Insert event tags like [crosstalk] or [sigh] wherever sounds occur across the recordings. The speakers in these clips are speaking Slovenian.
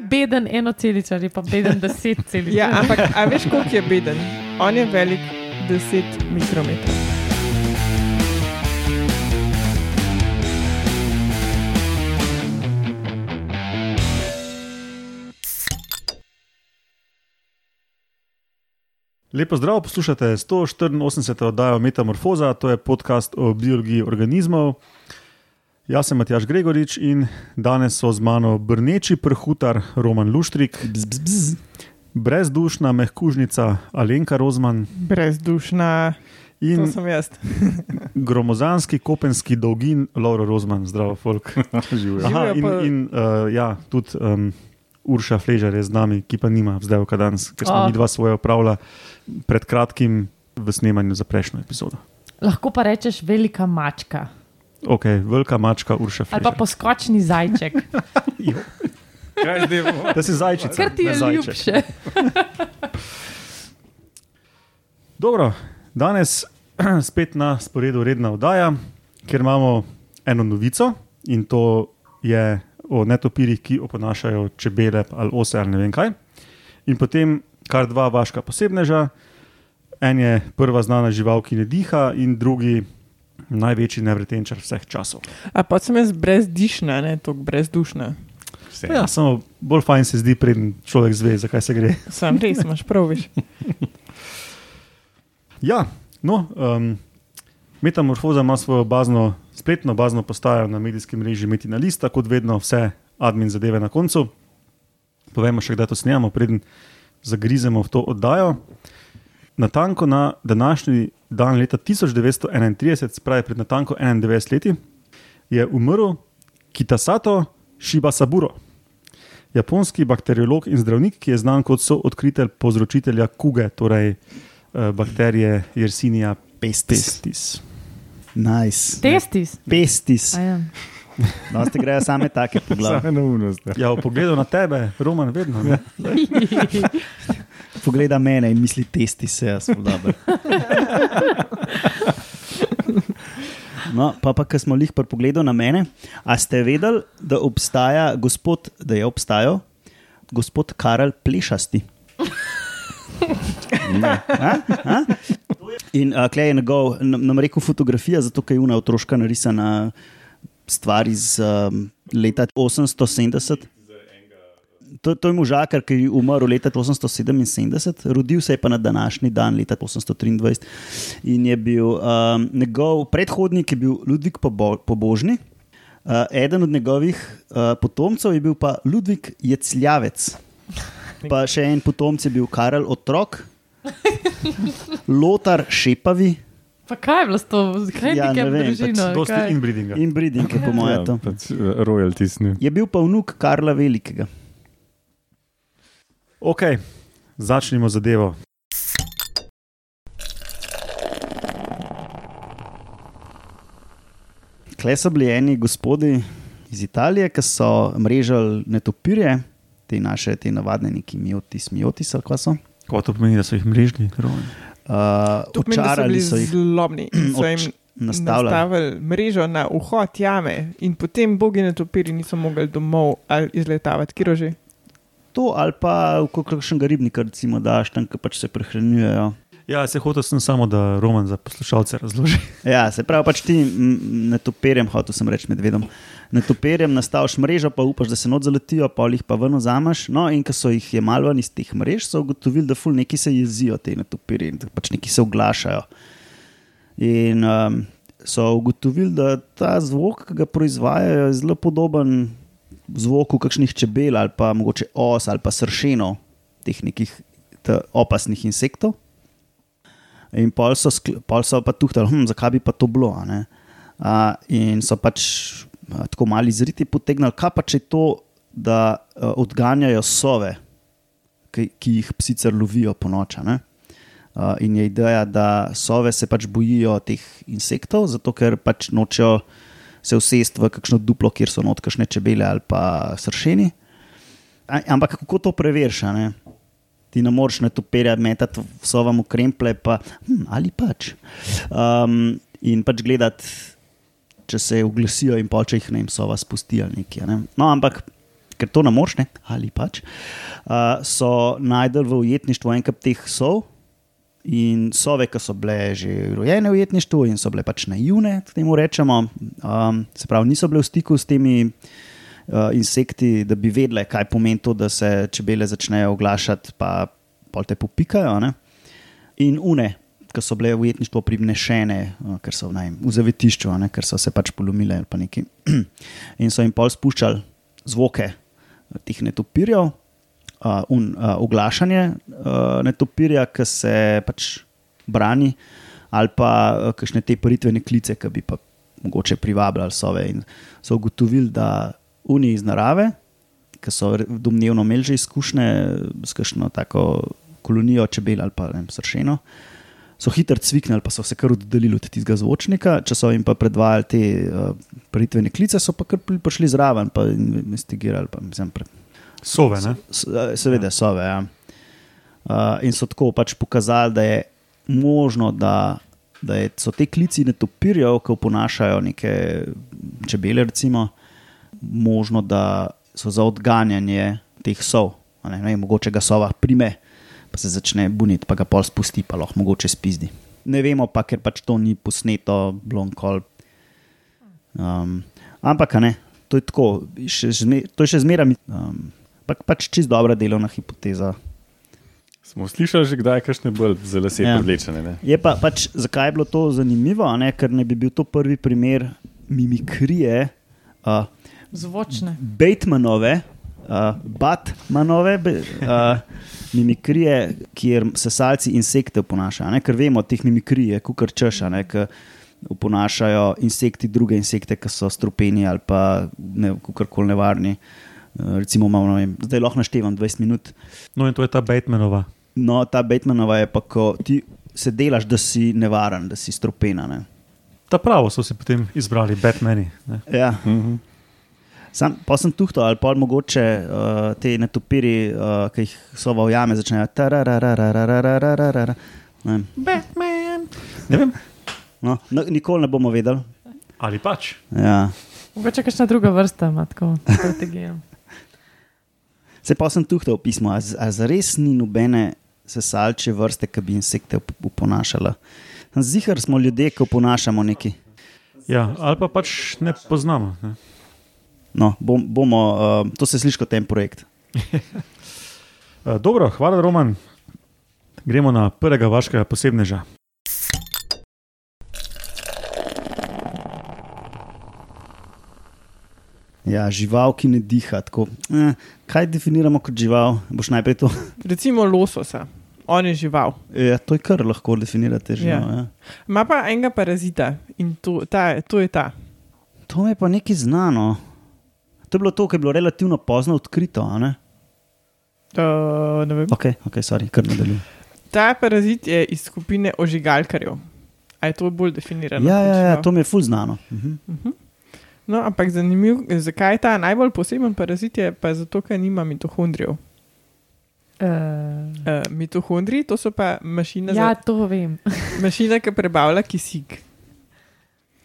ni beden eno celičar, je pa beden [laughs] deset celičar. Ja, ampak a veš, koliko je beden? On je velik 10 mikrometrov. Lepo zdrav, poslušate 184. oddajo Metamorfoza, to je podcast o biologiji organizmov. Jaz sem Matjaš Gregorič in danes so z mano brneči prhutar Roman Luštrik, Bz, bz, bz. brezdušna mehkužnica Alenka Rozman Brezdušna, to in sem jaz. [laughs] gromozanski kopenski dolgin Laura Rozman. Zdravo, folk. [laughs] Aha, in, in uh, ja, tudi um, Urša Fležer je z nami, ki pa nima zdaj, kaj danes, ker smo Oh. mi dva svoje opravila pred kratkim v snemanju za prejšnjo epizodo. Lahko pa rečeš velika mačka Ok, velika mačka Urša ali pa poskočni zajček, [laughs] Kaj zdaj bomo? Da si zajčica. ker ti ne je ljubše. [laughs] Dobro, danes [clears throat] spet na sporedu redna oddaja, kjer imamo eno novico in to je o netopirjih, ki oponašajo čebele ali ose ali ne vem kaj. In potem kar dva vaška posebneža. En je prva znana žival, ki ne diha, in drugi največji nevretenčar vseh časov. A pa sem jaz brezdišna, ne tako brezdušna. Ja, samo bolj fajn se zdi, preden človek zve, zakaj se gre. [laughs] Sam res, imaš prav, veš. [laughs] Ja, no, um, Metamorfoza ima svojo bazno, spletno bazno postajo na medijskem mreži Metina Lista, kot vedno, vse admin zadeve na koncu. Povemo še, kdaj to snemamo, preden zagrizemo v to oddajo. Natanko na današnji dan leta 1931, spravi pred natanko 91 leti, je umrl Kitasato Shibasaburo, japonski bakteriolog in zdravnik, ki je znan kot soodkritelj povzročitelja kuge, torej eh, bakterije Yersinia Pestis. pestis. Nice. Testis. Pestis. Ja. [laughs] No, ste grejo same take po glavi. Same neumnost. Ja, v pogledu na tebe, Roman, vedno. Ne? [laughs] Pogleda mene in misli, testi se, jaz dober. No, pa pa, ker smo pri pogledu na mene, a ste vedeli, da obstaja gospod, da je obstajal gospod Karel Plešasti? Ne. A? A? In uh, klej je njegov, nam, nam rekel fotografija, zato je una otroška narisana stvar iz um, leta 870. To, to je možakar, ki je umrl leta 877, rodil se je pa na današnji dan, leta 823. In je bil um, njegov predhodnik, je bil Ludvik Pobo Pobožni, uh, eden od njegovih uh, potomcev je bil pa Ludvik Jecljavec. Pa še en potomec je bil Karel Otrok, Lotar Šepavi Pa kaj je bilo s to, kaj Ja, je ne nekaj vem, družino? Dosti kaj? inbreedinga. in Bridinke, po mojem. Ja, pač, uh, royalties. Ne. Je bil pa vnuk Karla Velikega. Ok, začnimo zadevo. Klej so bili eni gospodi iz Italije, ki so mrežali netopirje, te naše, te navadne, neki miotis, miotis ali kaj so. Kaj to pomeni, da so jih? Roman? Uh, To pomeni, da so očarali bili so jih, zlobni [clears throat] so jim nastavljali. nastavili mrežo na vhod jame in potem bogi na topiri niso mogli domov ali izletavati, kjer že. To ali pa v kakšnega ribnika, recimo, daš tam, ki pač se prehranjujejo. Ja, se hotel sem samo, da Roman za poslušalce razloži. Ja, se pravi, pač ti mm, netopirjem, hotel sem reči medvedom. Netopirjem nastaviš mrežo, pa upaš, da se not zaletijo, pa jih pa ven vzameš. No, in ko so jih jemali ven iz teh mrež, so ugotovili, da ful neki se jezijo te netopirje in da pač neki se oglašajo. In um, so ugotovili, da ta zvok, ki ga proizvajajo, je zelo podoben zvoku kakšnih čebel ali pa mogoče os ali pa sršenov, teh nekih ta opasnih insektov. In pol so, pol so pa tuhtali, hm, zakaj bi pa to bilo. a. A, in so pač a, tako mali zriti potegnili, kaj pa če je to, da a, odganjajo sove, ki, ki jih sicer lovijo po noči. In je ideja, da sove se pač bojijo teh insektov, zato ker pač nočejo se usesti v kakšno duplo, kjer so notkašne čebele ali pa sršeni. Ampak kako to preveriš? ne? Ti ne moreš netopirja metati v sovam v kremple, pa, hm, ali pač. Um, in pač gledati, če se oglasijo in pa če jih ne vem, sova spusti ali nekaj. Ne? No, ampak ker to ne moreš, ne, ali pač, uh, so najdel v ujetništvu en kup teh sov. In sove, ki so bile že rojene v ujetništvu in so bile pač naivne, temu rečemo, um, se pravi, niso bile v stiku s temi uh, insekti, da bi vedele, kaj pomeni to, da se čebele začnejo oglašati, pa te popikajo. Ne? In une, ki so bile v ujetništvo privnešene, uh, ker so vem, v zavetišču, ne? ker so se pač polomile ali pa neki. [clears throat] in so jim pol spuščali zvoke teh netopirjev uh, un, uh, oglašanje uh, netopirja, ki se pač brani, ali pa uh, kakšne te paritvene klice, ki bi pa mogoče privabljali sove. In so ugotovili, da oni iz narave, ki so domnevno imeli že izkušnje s kakšno tako kolonijo čebel ali pa ne sršeno. So hitro cviknili, pa so se kar oddaljili od tistega zvočnika. Če so jim pa predvajali te uh, paritvene klice, so pa kar pri- prišli zraven in investigirali. Pa, mislim, pre, Sove, ne? Eh, Seveda, so ve. Ja. Uh, in so tako pač pokazali, da je možno, da, da je, so te klici netopirjev, ki oponašajo neke čebele, recimo, možno, da so za odganjanje teh sov. Ne, ne, mogoče ga sova prime, pa se začne buniti, pa ga pol spusti, pa lahko mogoče spizdi. Ne vemo pa, ker pač to ni posneto, blonkol. Um, ampak, ne, to je tako, še, to je še zmeraj. Um, pa, pač čist dobra delovna hipoteza. Smo slišali že kdaj, kakšne bolj za lase Ja. privlečene. Ne? Je pa pač, zakaj je bilo to zanimivo? a Ne? Ker ne bi bil to prvi primer mimikrije uh, Zvočne. Batemanove, uh, Batmanove uh, mimikrije, kjer sesalci insekte oponašajo. a ne, Ker vemo, teh mimikrij je kukar češa, ne, ki oponašajo insekti druge insekte, ki so strupeni ali pa ne, kakorkoli nevarni. Uh, Eh, recimo imamo, vem, zdaj lahko naštevam 20 minut. No, in to je ta Batmanova. No, ta Batmanova je pa, ko ti se delaš, da si nevaren, da si stropena. Ne? Ta pravo so si potem izbrali, Batmani. Ne? Ja. Uh -huh. Sam, pa sem tuhto ali pa mogoče eh, uh, te netopiri, uh, ki jih so v jame, začnejo. Ne. Batman. Ne vem. No, no, nikoli ne bomo vedeli. Ali pač. Ja. Mogoče kakšna druga vrsta ima tako strategijo. Se pa sem tuhto v pismu, a, z- a zares ni nobene sesalče vrste, ki bi insekte up- oponašala. Zihar smo ljudje, ki oponašamo neki. Ja, ali pa pač ne poznamo. Ne? No, bom, bomo, uh, to se sliši kot en projekt. Uh, [laughs] dobro, hvala, Roman. Gremo na prvega vašega posebneža. Ja, žival, ki ne diha. Tako, eh, kaj definiramo kot žival? Boš najprej to. [laughs] Recimo lososa, on je žival. Ja, to je kar lahko definirate žival. Ja. Ja. Ima pa enega parazita in to, ta, to je ta. To je pa nekaj znano. To je bilo to, kar je bilo relativno pozno odkrito. ne? Uh, ne vem. Ok, ok, sorry, kar nadaljujem. ta parazit je iz skupine ožigalkarjev. A je to bolj definirano? Ja, ja, ja, to mi je ful znano. Mhm. No, ampak zanimiv, zakaj je ta najbolj poseben parazit, je pa zato, ker nima mitohondrijev. Uh, Uh, mitohondriji, to so pa mašine, ja, ja. to vem. za, [laughs] mašine ki prebavlja kisik.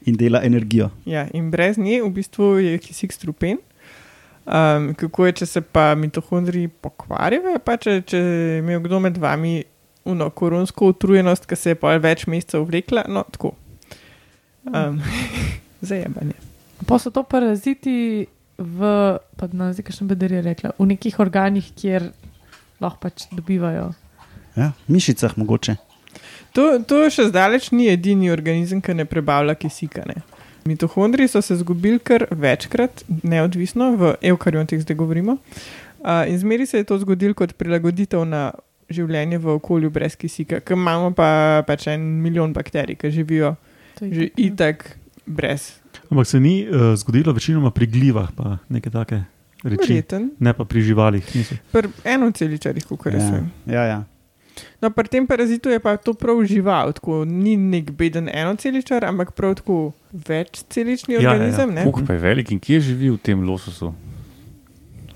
In dela energijo. Ja, in brez nje v bistvu je kisik strupen. Um, kako je, če se pa mitohondriji pokvarijo, pa če, če je imel kdo med vami uno, koronsko utrujenost, ki se je pa več mesecev vlekla, no tako. Um, [laughs] Zajemanje. Pa so to paraziti v, pa ne vem, kakšen bedar je rekla, v nekih organih, kjer lahko pač dobivajo. Ja, mišicah mogoče. To, to še zdaleč ni edini organizem, ki ne prebavlja kisika. Ne. Mitohondriji so se izgubili kar večkrat, neodvisno v eukariontih, zdaj govorimo. Uh, in zmeri se je to zgodilo kot prilagoditev na življenje v okolju brez kisika, ker imamo pa pač en milijon bakterij, ki živijo je že itak brez. Ampak se ni uh, zgodilo večinoma pri glivah, pa neke take reči. Verjeten. Ne pa pri živalih. Pri enoceličarjih, kot jaz Ja, vem. ja, ja. No, pri tem parazitu je pa to prav žival, tako ni nek beden enoceličar, ampak prav tako večcelični Ja, ja, ja. organizem. Ja, Kuk pa je velik in kje živi v tem lososu?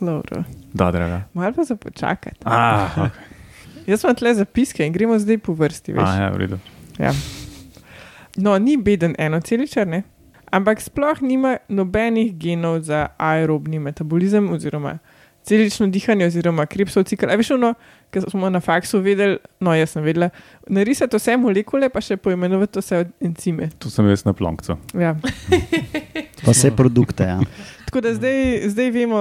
ja. Da, draga. Malo pa za počakati. Ah, okay. [laughs] Jaz sem tle zapiske in gremo zdaj po vrsti. Veš. ah, ja, v redu. Ja. No, ni beden enoceličar, ne? Ampak sploh nima nobenih genov za aerobni metabolizem oziroma celično dihanje oziroma kripsov cikl. A veš, ono, kar smo na faksu vedeli, no, jaz sem vedela, narisati vse molekule, pa še poimenovati vse encime. Tu sem jaz na plonkcu. Ja. [laughs] Pa vse produkte. Ja. Tako da zdaj, zdaj vemo,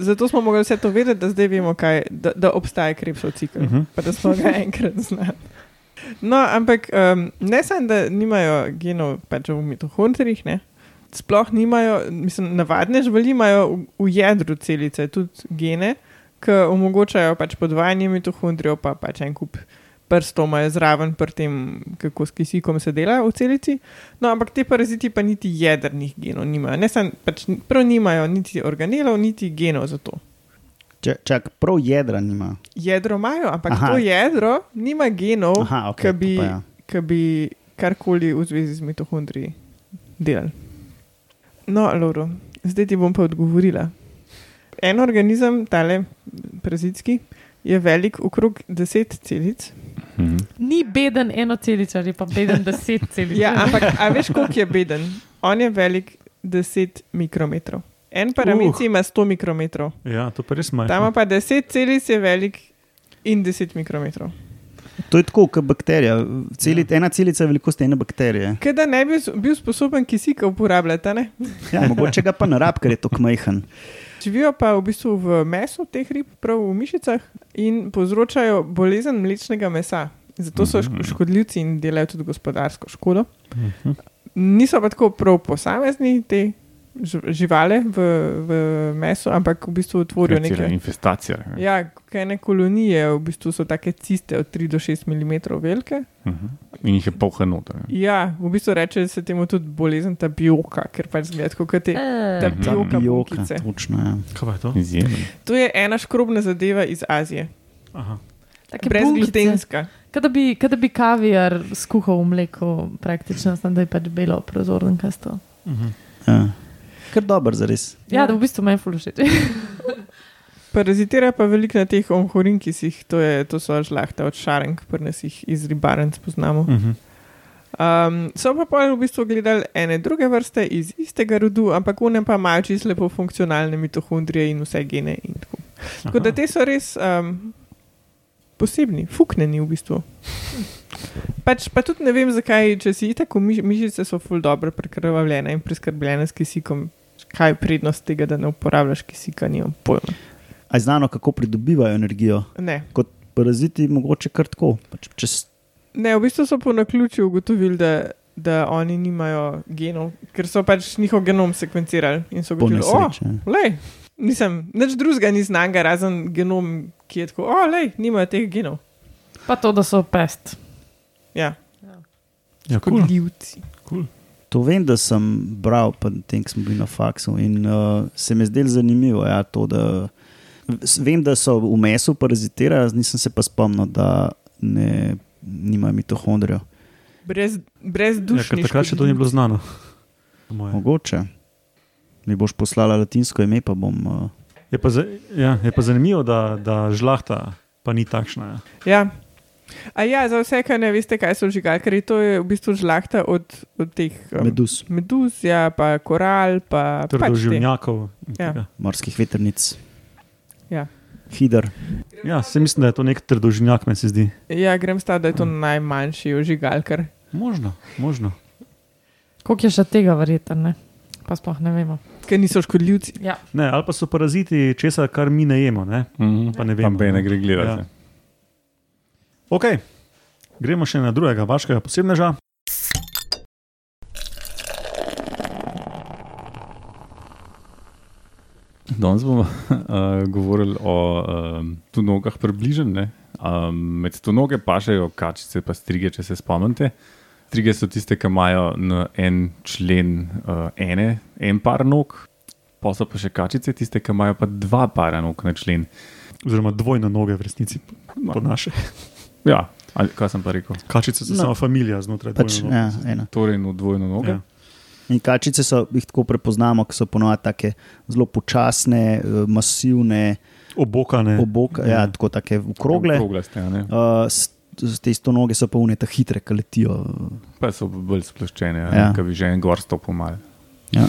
zato smo mogli vse to vedeti, da zdaj vemo, kaj, da, da obstaja kripsov cikl, uh Mhm. -huh. pa da smo ga enkrat znali. No, ampak um, ne samo, da nimajo genov pač v mitohondrijih, ne. sploh nimajo, mislim, navadne živali imajo v, v jedru celice tudi gene, ki omogočajo pač podvajanje mitohondrijev, pa pač en kup prstov imajo zraven pri tem, kako s kisikom se dela v celici. No, ampak te paraziti pa niti jedrnih genov nimajo. Ne samo, pač prav nimajo niti organelov, niti genov za to. Če, čak, prav jedra nima. Jedro imajo, ampak Aha. To jedro nima genov, Aha, ok, ki bi, ja. ki bi karkoli v zvezi z mitohondriji delali. No, Loro, zdaj ti bom pa odgovorila. En organizem, tale parazitski, je velik okrog 10 celic. Mhm. Ni beden eno celico, ali pa beden deset [laughs] celic. Ja, ampak a veš, koliko je beden? On je velik 10 mikrometrov. En paramici uh. ima 100 mikrometrov, Ja, to pa res majhno. tam pa 10 celic je velik in 10 mikrometrov. To je tako, kot bakterija. Celi, ena celica je velikost ene bakterije. Kaj da ne bi bil sposoben kisika uporabljati, a ne? Ja, mogoče ga pa ne rab, ker je tako majhen. Živijo pa v bistvu v mesu teh rib, prav v mišicah in povzročajo bolezen mlečnega mesa. Zato so šk- škodljivci in delajo tudi gospodarsko škodo. Niso pa tako prav posamezni te živale v, v mesu, ampak v bistvu tvorijo Cela neke. infestacija. ne. Ja, kaj ne kolonije, v bistvu so take ciste od 3 do 6 mm velike. Mhm. In jih je polha noter. Ja, v bistvu reče se temu tudi bolezen tabioka, ker pač zgleda kot te. Eh, Tapioka, Tapioka, bukice. točno. Ja. Kaj pa je to? Izjemen. To je ena škrobna zadeva iz Azije, Aha. take brezglutenska. Kaj da bi, kaj da bi kavijar skuhal v mleku, praktično, samo da je pač belo, prozorno kasto. Mhm. Ja. Kar dober, za res. Ja, da v bistvu meni fulušeč. [laughs] Parazitira pa veliko na teh onhorinkisih, to, je, to so žlahte od šarenk, pri nas jih iz ribarenc poznamo. Mhm. Um, so pa pol v bistvu gledali ene druge vrste iz istega rodu, ampak one pa imajo čisto lepo funkcionalne mitohondrije in vse gene. In tako. tako da te so res um, posebni, fukneni v bistvu. Pač, pa tudi ne vem, zakaj, če si tako miš, mišice so ful dobro prekrvavljene in preskrbljene s kisikom. Kaj je prednost tega, da ne uporabljaš kisika, nimam pojma. A je znano, kako pridobivajo energijo? Ne. Kot paraziti, mogoče kar tako. Pač čez, Ne, v bistvu so po naključju ugotovili, da, da oni nimajo genov, ker so pač njihov genom sekvencirali in so ugotovili, da nesreči. oh, nisem, nič drugega ni znanga, razen genom, ki je tako, o, lej, nimajo teh genov. Pa to, da so pest. Ja, Ja, cool. škodljivci. Cool. To vem, da sem bral, pa tem, ko smo bili na faksu. In uh, se mi je zdelo zanimivo, ja, to, da vem, da so v mesu parazitirajo, nisem se pa spomnil, da ne, nimajo mitohondrijev. Brez, brez Ja, ker dušnih. takrat še to ni bilo znano. Moje. Mogoče. Mi boš poslala latinsko ime, pa bom. Uh, Je pa, za, ja, je pa zanimivo, da, da žlahta pa ni takšna. Ja. Ja. A ja, za vse, ki ne veste, kaj so žigalkari, to je v bistvu žlahta od, od teh um, meduz, meduz, ja, pa koral, pa pač te. Trdoživnjakov. in Ja. morskih veternic. Ja. Fider. Ja, se mislim, da je to nek trdoživnjak, meni se zdi. Ja, grem stav, da je to najmanjši ožigalkar. Možno, možno. Koliko je še tega verjetno, ne? Pa sploh ne vemo. Ker niso škodljivci. Ja. Ne, ali pa so paraziti česa, kar mi ne jemo. Ne? Mhm. Pa ne vemo, Pa ne no. gre gledati. Ja. Ok, gremo še na drugega vaškega posebneža. Danes bomo uh, [laughs] govorili o um, tunogah približno. Um, med tunoge pašajo kačice, pa strige, če se spomnite. Strige so tiste, ki imajo na en člen uh, ene, en par nog, pa so pa še kačice, tiste, ki imajo pa dva para nog na člen. Oziroma dvojne noge, v resnici, po naše. Ja, ali, kaj sem pa rekel? Kačice so No. samo familija znotraj Pač, dvojne ja, noge. ena. Torej, no, dvojno noge. Ja. In kačice so jih tako prepoznamo, ker so ponovadi tako zelo počasne, eh, masivne, Obokane. oboka, ja, tako tako okrogle. Okroglaste, a ne? Uh, te stonoge so pa unete hitre, ki letijo. Pa so bolj sploščene, Ja. ja. ki bi že en gor stopil mal. Ja.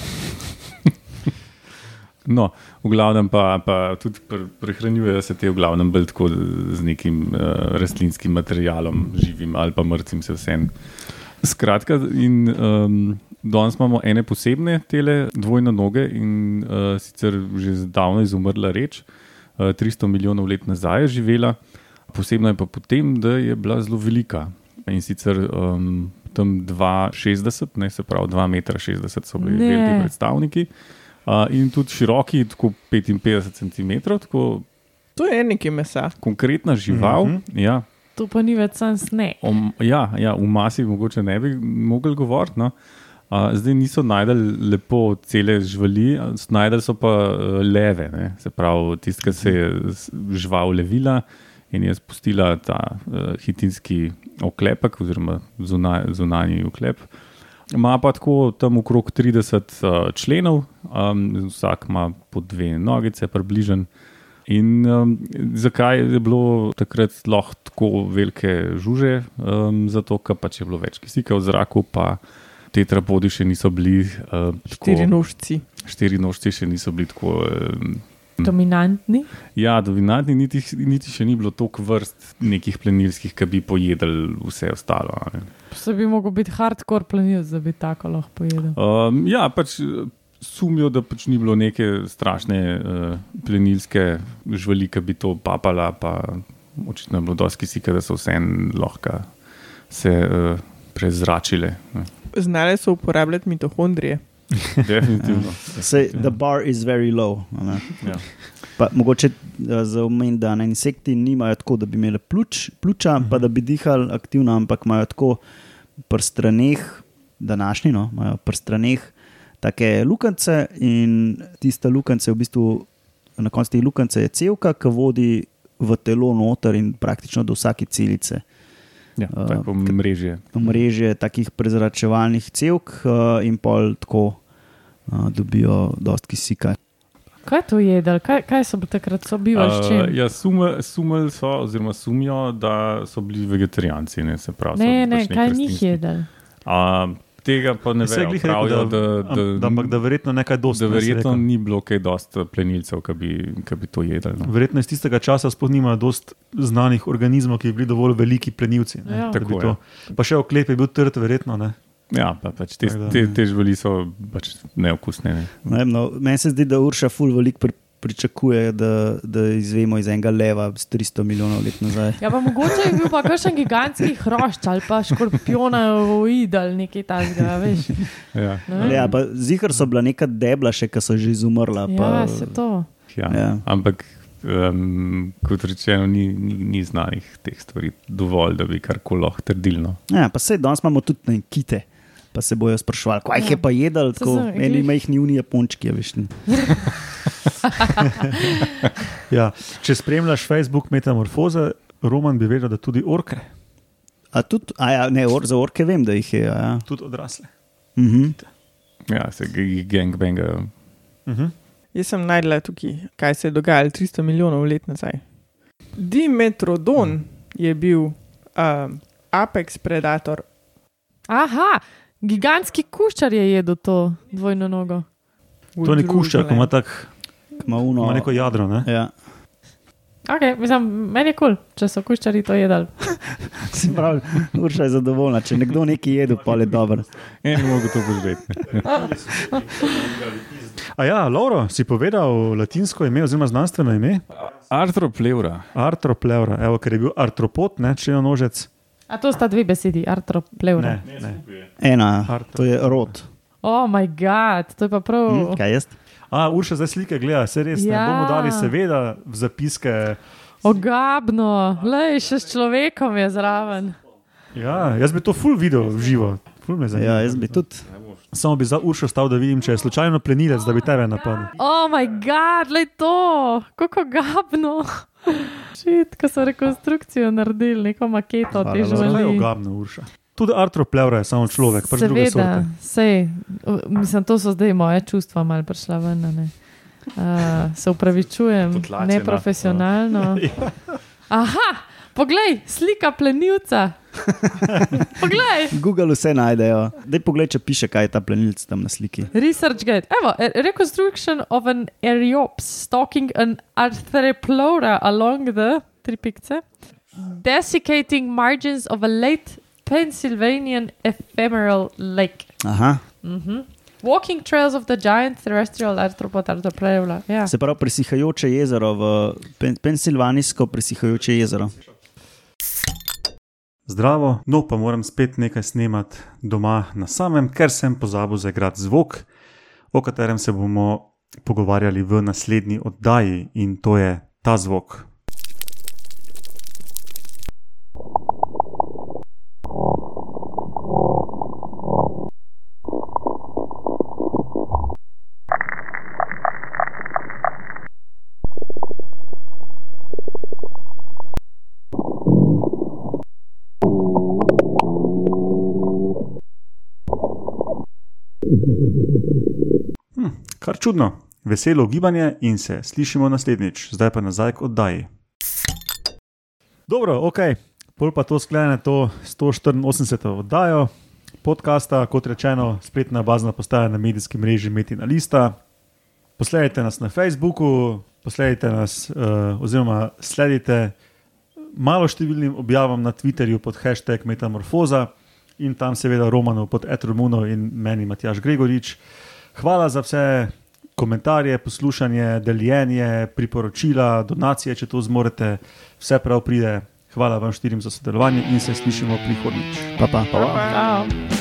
No, v glavnem pa, pa tudi pre- prehranjujejo se te v glavnem bolj tako z nekim uh, rastlinskim materialom, živim ali pa mrtvim, se vsem. Skratka, in um, danes imamo ene posebne tele dvojne noge in uh, sicer že zdavno izumrla reč, uh, 300 milijonov let nazaj je živela, posebno je pa potem, da je bila zelo velika. In sicer um, tam 2,60, ne se pravi 2,60 m so bili veliki predstavniki. Uh, in tudi široki, tako 55 cm, tako To je nekaj mesa. konkretna žival. Mm. -hmm. ja, To pa ni več sam sneg. om, ja, ja, v masi mogoče ne bi mogli govoriti. No. Uh, zdaj niso najdel lepo cele živali, a s- najdel so pa uh, leve, ne. se pravi, tisti, ki se je žival levila in je spustila ta uh, hitinski oklepek oziroma zunaj, zunanji oklep. Ima pa tako tam okrog 30 uh, členov, um, vsak ima po dve nogice, približen. In um, zakaj je bilo takrat lahko tako velike žuže? Um, zato, ker pač je bilo več kisika v zraku, pa tetrapodi še niso bili. Uh, Štiri nožci. Štiri nožci še niso bili tako. Um, Dominantni. Ja, dominantni, niti, niti še ni bilo toliko vrst nekih plenilskih, ki bi pojedli vse ostalo. Se bi mogel biti hardcore planil, da bi tako lahko pojedel. Um, ja, pač eh, sumijo, da pač ni bilo neke strašne uh, plenilske živali, ki bi to papala, pa očitno je bilo dosti kisika, da so vseeno lahko se uh, prezračile. ne. Znale so uporabljati mitohondrije. [laughs] Definitivno. Sej, the bar is very low. ne. Ja. Pa, mogoče eh, za omen, da na insekti nimajo tako, da bi imeli pljuč, pljuča, uh -huh. pa da bi dihali aktivno, ampak imajo tako pri straneh, današnji, no, imajo pri straneh take lukance in tiste lukance v bistvu. Na koncu te lukance je cevka, ki vodi v telo noter in praktično do vsake celice. Ja, Uh, tako mrežje. Mreže takih prezračevalnih cevk uh, in pol tako uh, dobijo dosti kisika. Kaj to jedel? Kaj, kaj so takrat sobivali s čim? ja, sume, sumeli so, oziroma sumijo, da so bili vegetarijanci. Ne, pravi, Ne, ne, pač neki kaj njih rastlinski. jedel? Tega pa ne vem, pravijo, da, da, da, da, ampak da verjetno nekaj dosti. da verjetno ni bilo kaj dosti plenilcev, ki bi, ki bi to jedli. No. Verjetno iz tistega časa sploh nima dosti znanih organizmov, ki bi bili dovolj veliki plenilci. ne, Ja. Tako, to- Pa še oklep je bil trd, verjetno. Ne? Ja, pa pač te, te, ja. te živali so pač neokusne. Ne. Ne No, meni se zdi, da Urša ful veliko pri, pričakuje, da, da izvemo iz enega leva z 300 milijonov let nazaj. Ja, pa mogoče je bil pa kakšen gigantski hrošč ali pa škorpionoid ali nekaj takega, veš. Ja, Ne. Ja, pa zihar so bila neka debla, še ki so že izumrla. Pa, Ja, se to. ja. Ja. Ampak, um, kot rečeno, ni, ni, ni znanih teh stvari dovolj, da bi karkoli lahko trdili. No. ja, pa sej danes imamo tudi ne, kite. Pa se bojo sprašvali, kaj jih je Ja. pa jedel, tako eni majhni unije punčki, a veš. [laughs] [laughs] Ja. Če spremljaš Facebook metamorfoze, Roman bi vedel, da tudi orke, A tudi, a ja, ne, or, za orke vem, da jih je. Ja. tudi odrasle. Mhm. Ja, se gangbangajo. Uh -huh. Jaz sem najdela tukaj, kaj se je dogajalo 300 milijonov let nazaj. Dimetrodon je bil um, apex predator. Aha, gigantski kuščar je jedel to dvojno nogo. To ni kuščar, ko ima, tak, Ima uno, ima neko jadro. Ne? Ja. Okay, mislim, meni je kul, cool, če so kuščari to jedli. [laughs] Se pravi, Urša je zadovoljna. Če nekdo nekaj jedo, pa je dobro. En mogo to požreti. A ja, Lauro, si povedal latinsko ime oziroma znanstveno ime? Artropleura. Artropleura, evo, ker je bil artropod, ne členonožec. A to sta dve besedi, artropleura. Ne, ne. Ena, to je rod. Oh, moj bog, to je pa prav. Hm, kaj jaz? A, Urša zdaj slike gleda, se res. Ja. Ne bomo dali, seveda, v zapiske. Ogabno, le še s človekom je zraven. Ja, jaz bi to full video v živo. Ful me zanima. Ja, jaz bi tudi. Samo bi za Uršo stal, da vidim, če je slučajno plenilec, da bi tebe napadel. Oh, moj bog, le to, kako gabno. Šit, ko so rekonstrukcijo naredili, neko maketo Hvala, te Laura. Zakaj je ogabna Urša? Tudi artropleura je samo človek, pač druge sorte. sej, mislim, to so zdaj moje čustva mal prišla ven. a ne. Uh, se upravičujem, Potlačena. neprofesionalno. [laughs] Aha, Poglej, slika plenilca. Poglej, Google vse najdejo. Dej pogled, če piše, kaj je ta plenilc tam na sliki. ResearchGate. Evo, a reconstruction of an Eriops stalking an Arthroplora along the tri pikce, desiccating margins of a late Pennsylvanian ephemeral lake. Aha. Mhm. Walking trails of the giant terrestrial arthropod Arthroplora. Ja. Se pravi, presihajoče jezero, v pen, pensilvanijsko presihajoče jezero. Zdravo, no pa moram spet nekaj snemati doma na samem, ker sem pozabil zaigrati zvok, o katerem se bomo pogovarjali v naslednji oddaji in to je ta zvok. Kar čudno, veselo gibanje in se slišimo naslednjič, zdaj pa nazaj k oddaji. Dobro, ok, pol pa to sklene to 184. oddajo podcasta, kot rečeno, spletna bazna postaja na medijskem mreži Metina Lista. Posledajte nas na Facebooku, posledajte nas uh, oziroma sledite malo številnim objavam na Twitterju pod hashtag Metamorfoza in tam seveda Romanov pod Etromuno in meni Matjaš Gregorič. Hvala za vse komentarje, poslušanje, deljenje, priporočila, donacije, če to zmorete, vse prav pride. Hvala vam štirim za sodelovanje in se slišimo prihodnjič. Pa pa. Pa. Ciao.